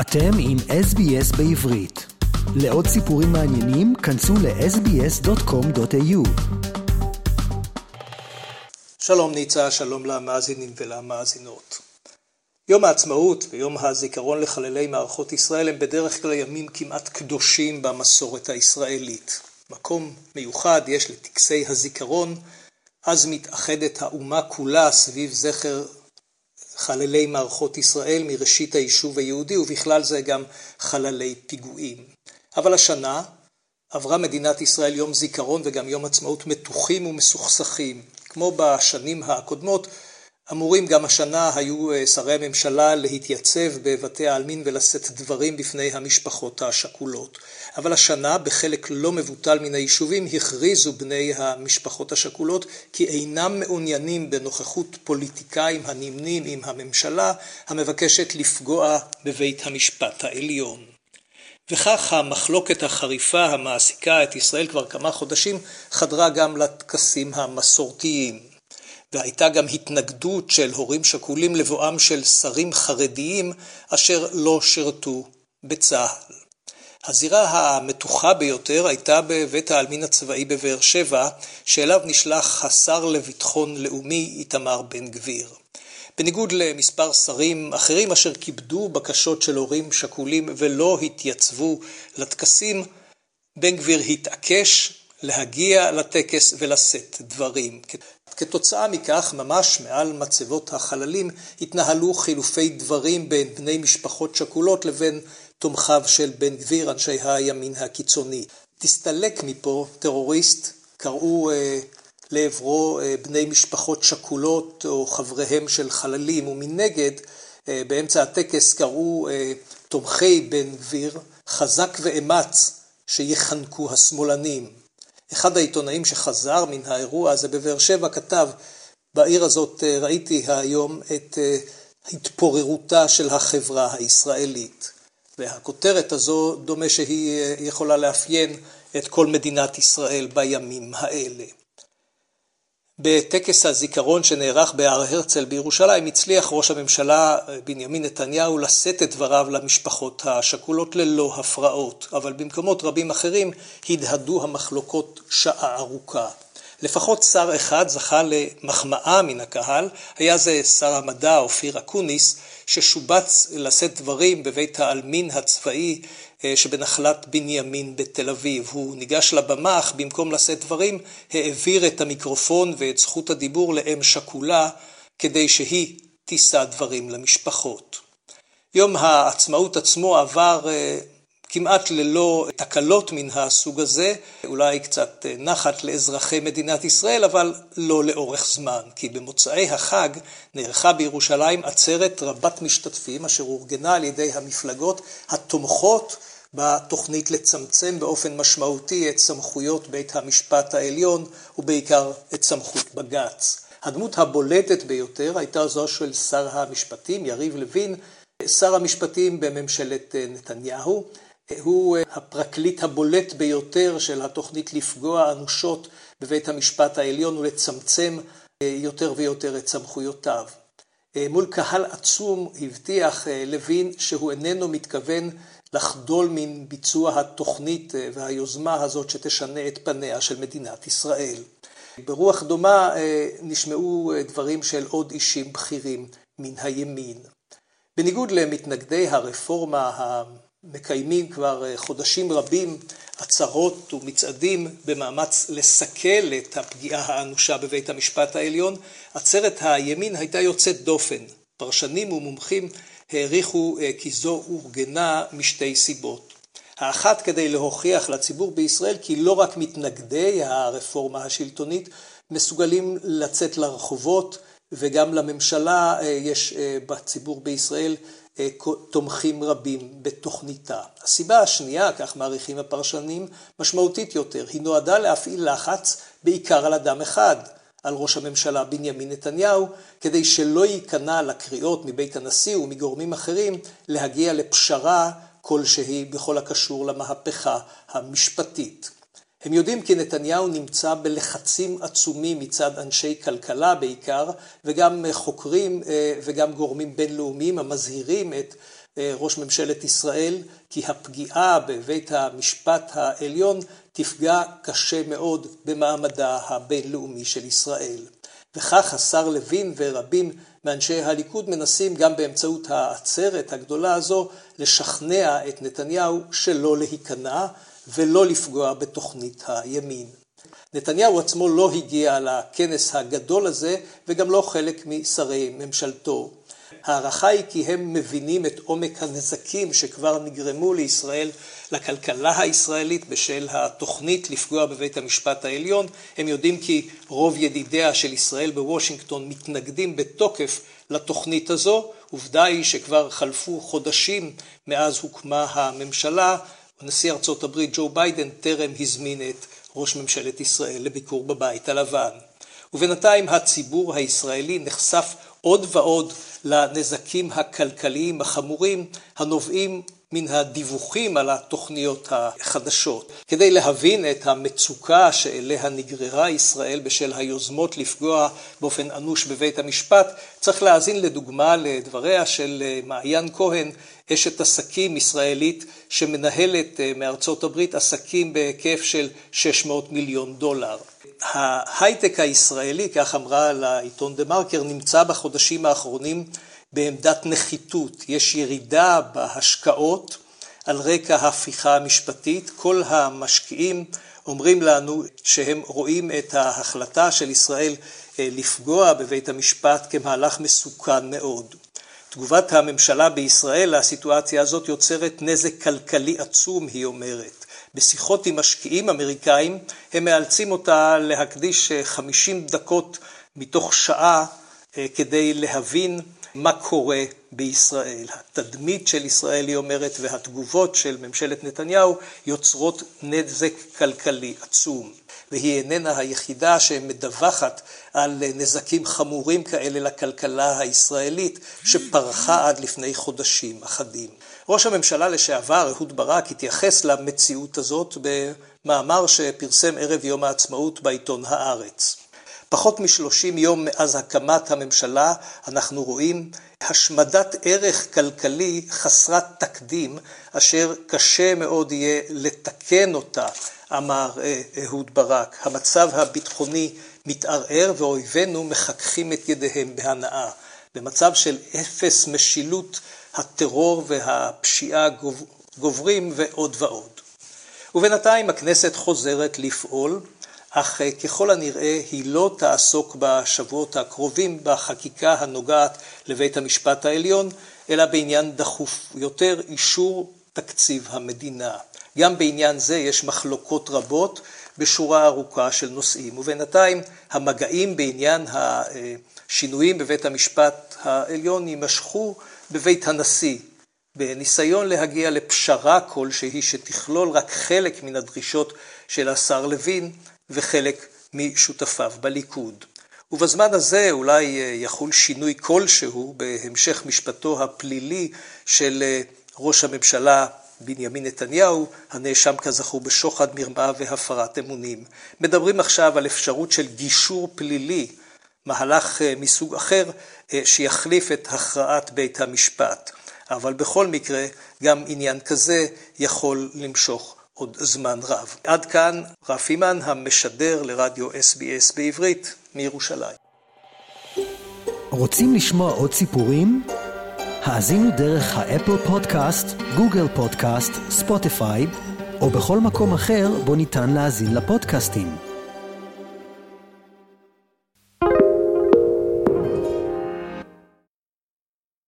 אתם עם SBS בעברית. לעוד סיפורים מעניינים, כנסו ל-sbs.com.au. שלום ניצה, שלום למאזינים ולמאזינות. יום העצמאות ויום הזיכרון לחללי מערכות ישראל הם בדרך כלל ימים כמעט קדושים במסורת הישראלית. מקום מיוחד יש לטקסי הזיכרון, אז מתאחדת האומה כולה סביב זכר חללי מערכות ישראל מראשית היישוב היהודי ובכלל זה גם חללי פיגועים. אבל השנה עברה מדינת ישראל יום זיכרון וגם יום עצמאות מתוחים ומסוכסכים. כמו בשנים הקודמות אמורים גם השנה היו אה, שרי הממשלה להתייצב בבתי העלמין ולשאת דברים בפני המשפחות השכולות. אבל השנה בחלק לא מבוטל מן היישובים הכריזו בני המשפחות השכולות כי אינם מעוניינים בנוכחות פוליטיקאים הנמנים עם הממשלה המבקשת לפגוע בבית המשפט העליון. וכך המחלוקת החריפה המעסיקה את ישראל כבר כמה חודשים חדרה גם לטקסים המסורתיים. והייתה גם התנגדות של הורים שכולים לבואם של שרים חרדיים אשר לא שירתו בצה"ל. הזירה המתוחה ביותר הייתה בבית העלמין הצבאי בבאר שבע, שאליו נשלח השר לביטחון לאומי איתמר בן גביר. בניגוד למספר שרים אחרים אשר כיבדו בקשות של הורים שכולים ולא התייצבו לטקסים, בן גביר התעקש להגיע לטקס ולשאת דברים. כתוצאה מכך, ממש מעל מצבות החללים, התנהלו חילופי דברים בין בני משפחות שכולות לבין תומכיו של בן גביר, אנשי הימין הקיצוני. תסתלק מפה טרוריסט, קראו אה, לעברו אה, בני משפחות שכולות או חבריהם של חללים, ומנגד, אה, באמצע הטקס קראו אה, תומכי בן גביר, חזק ואמץ שיחנקו השמאלנים. אחד העיתונאים שחזר מן האירוע הזה בבאר שבע כתב, בעיר הזאת אה, ראיתי היום את אה, התפוררותה של החברה הישראלית. והכותרת הזו דומה שהיא אה, יכולה לאפיין את כל מדינת ישראל בימים האלה. בטקס הזיכרון שנערך בהר הרצל בירושלים הצליח ראש הממשלה בנימין נתניהו לשאת את דבריו למשפחות השכולות ללא הפרעות, אבל במקומות רבים אחרים הדהדו המחלוקות שעה ארוכה. לפחות שר אחד זכה למחמאה מן הקהל, היה זה שר המדע אופיר אקוניס, ששובץ לשאת דברים בבית העלמין הצבאי אה, שבנחלת בנימין בתל אביב. הוא ניגש לבמה, אך במקום לשאת דברים, העביר את המיקרופון ואת זכות הדיבור לאם שכולה, כדי שהיא תישא דברים למשפחות. יום העצמאות עצמו עבר אה, כמעט ללא תקלות מן הסוג הזה, אולי קצת נחת לאזרחי מדינת ישראל, אבל לא לאורך זמן, כי במוצאי החג נערכה בירושלים עצרת רבת משתתפים, אשר אורגנה על ידי המפלגות התומכות בתוכנית לצמצם באופן משמעותי את סמכויות בית המשפט העליון, ובעיקר את סמכות בג"ץ. הדמות הבולטת ביותר הייתה זו של שר המשפטים, יריב לוין, שר המשפטים בממשלת נתניהו. הוא אה, הפרקליט הבולט ביותר של התוכנית לפגוע אנושות בבית המשפט העליון ולצמצם אה, יותר ויותר את סמכויותיו. אה, מול קהל עצום הבטיח לוין שהוא איננו מתכוון לחדול מן ביצוע התוכנית והיוזמה הזאת שתשנה את פניה של מדינת ישראל. ברוח דומה נשמעו דברים של עוד אישים בכירים מן הימין. בניגוד למתנגדי הרפורמה מקיימים כבר אה, חודשים רבים עצרות ומצעדים במאמץ לסכל את הפגיעה האנושה בבית המשפט העליון, עצרת הימין הייתה יוצאת דופן. פרשנים ומומחים העריכו אה, כי זו אורגנה משתי סיבות. האחת כדי להוכיח לציבור בישראל כי לא רק מתנגדי הרפורמה השלטונית מסוגלים לצאת לרחובות וגם לממשלה אה, יש בציבור בישראל אה, תומכים רבים בתוכניתה. הסיבה השנייה, כך מעריכים הפרשנים, משמעותית יותר, היא נועדה להפעיל לחץ בעיקר על אדם אחד, על ראש הממשלה בנימין נתניהו, כדי שלא ייכנע לקריאות מבית הנשיא ומגורמים אחרים להגיע לפשרה כלשהי בכל הקשור למהפכה המשפטית. הם יודעים כי נתניהו נמצא בלחצים עצומים מצד אנשי כלכלה בעיקר, וגם חוקרים אה, וגם גורמים בינלאומיים המזהירים את ראש ממשלת ישראל, כי הפגיעה בבית המשפט העליון תפגע קשה מאוד במעמדה הבינלאומי של ישראל. וכך השר לוין ורבים מאנשי הליכוד מנסים גם באמצעות העצרת הגדולה הזו לשכנע את נתניהו שלא להיכנע ולא לפגוע בתוכנית הימין. נתניהו עצמו לא הגיע לכנס הגדול הזה וגם לא חלק משרי ממשלתו. ההערכה היא כי הם מבינים את עומק הנזקים שכבר נגרמו לישראל, לכלכלה הישראלית בשל התוכנית לפגוע בבית המשפט העליון. הם יודעים כי רוב ידידיה של ישראל בוושינגטון מתנגדים בתוקף לתוכנית הזו. עובדה היא שכבר חלפו חודשים מאז הוקמה הממשלה, ונשיא ארצות הברית ג'ו ביידן טרם הזמין את ראש ממשלת ישראל לביקור בבית הלבן. ובינתיים הציבור הישראלי נחשף עוד ועוד לנזקים הכלכליים החמורים הנובעים מן הדיווחים על התוכניות החדשות. כדי להבין את המצוקה שאליה נגררה ישראל בשל היוזמות לפגוע באופן אנוש בבית המשפט, צריך להאזין לדוגמה לדבריה של מעיין כהן, אשת עסקים ישראלית שמנהלת מארצות הברית עסקים בהיקף של 600 מיליון דולר. ההייטק הישראלי, כך אמרה לעיתון דה מרקר, נמצא בחודשים האחרונים בעמדת נחיתות. יש ירידה בהשקעות על רקע ההפיכה המשפטית. כל המשקיעים אומרים לנו שהם רואים את ההחלטה של ישראל אה, לפגוע בבית המשפט כמהלך מסוכן מאוד. תגובת הממשלה בישראל לסיטואציה הזאת יוצרת נזק כלכלי עצום, היא אומרת. בשיחות עם משקיעים אמריקאים הם מאלצים אותה להקדיש 50 דקות מתוך שעה אה, כדי להבין מה קורה בישראל. התדמית של ישראל, היא אומרת, והתגובות של ממשלת נתניהו יוצרות נזק כלכלי עצום. והיא איננה היחידה שמדווחת על נזקים חמורים כאלה לכלכלה הישראלית שפרחה עד לפני חודשים אחדים. ראש הממשלה לשעבר, אהוד ברק, התייחס למציאות הזאת במאמר שפרסם ערב יום העצמאות בעיתון הארץ. פחות משלושים יום מאז הקמת הממשלה אנחנו רואים השמדת ערך כלכלי חסרת תקדים, אשר קשה מאוד יהיה לתקן אותה, אמר אה, אהוד ברק. המצב הביטחוני מתערער ואויבינו מחככים את ידיהם בהנאה. במצב של אפס משילות הטרור והפשיעה גוברים ועוד ועוד. ובינתיים הכנסת חוזרת לפעול, אך אה, ככל הנראה היא לא תעסוק בשבועות הקרובים בחקיקה הנוגעת לבית המשפט העליון, אלא בעניין דחוף יותר, אישור תקציב המדינה. גם בעניין זה יש מחלוקות רבות בשורה ארוכה של נושאים, ובינתיים המגעים בעניין השינויים בבית המשפט העליון יימשכו בבית הנשיא, בניסיון להגיע לפשרה כלשהי שתכלול רק חלק מן הדרישות של השר לוין וחלק משותפיו בליכוד. ובזמן הזה אולי יחול שינוי כלשהו בהמשך משפטו הפלילי של ראש הממשלה בנימין נתניהו, הנאשם כזכור בשוחד, מרמה והפרת אמונים. מדברים עכשיו על אפשרות של גישור פלילי, מהלך מסוג אחר שיחליף את הכרעת בית המשפט. אבל בכל מקרה, גם עניין כזה יכול למשוך עוד זמן רב. עד כאן רפי מן המשדר לרדיו SBS בעברית מירושלים. רוצים לשמוע עוד סיפורים? האזינו דרך האפל פודקאסט, גוגל פודקאסט, ספוטיפיי, או בכל מקום אחר בו ניתן להאזין לפודקאסטים.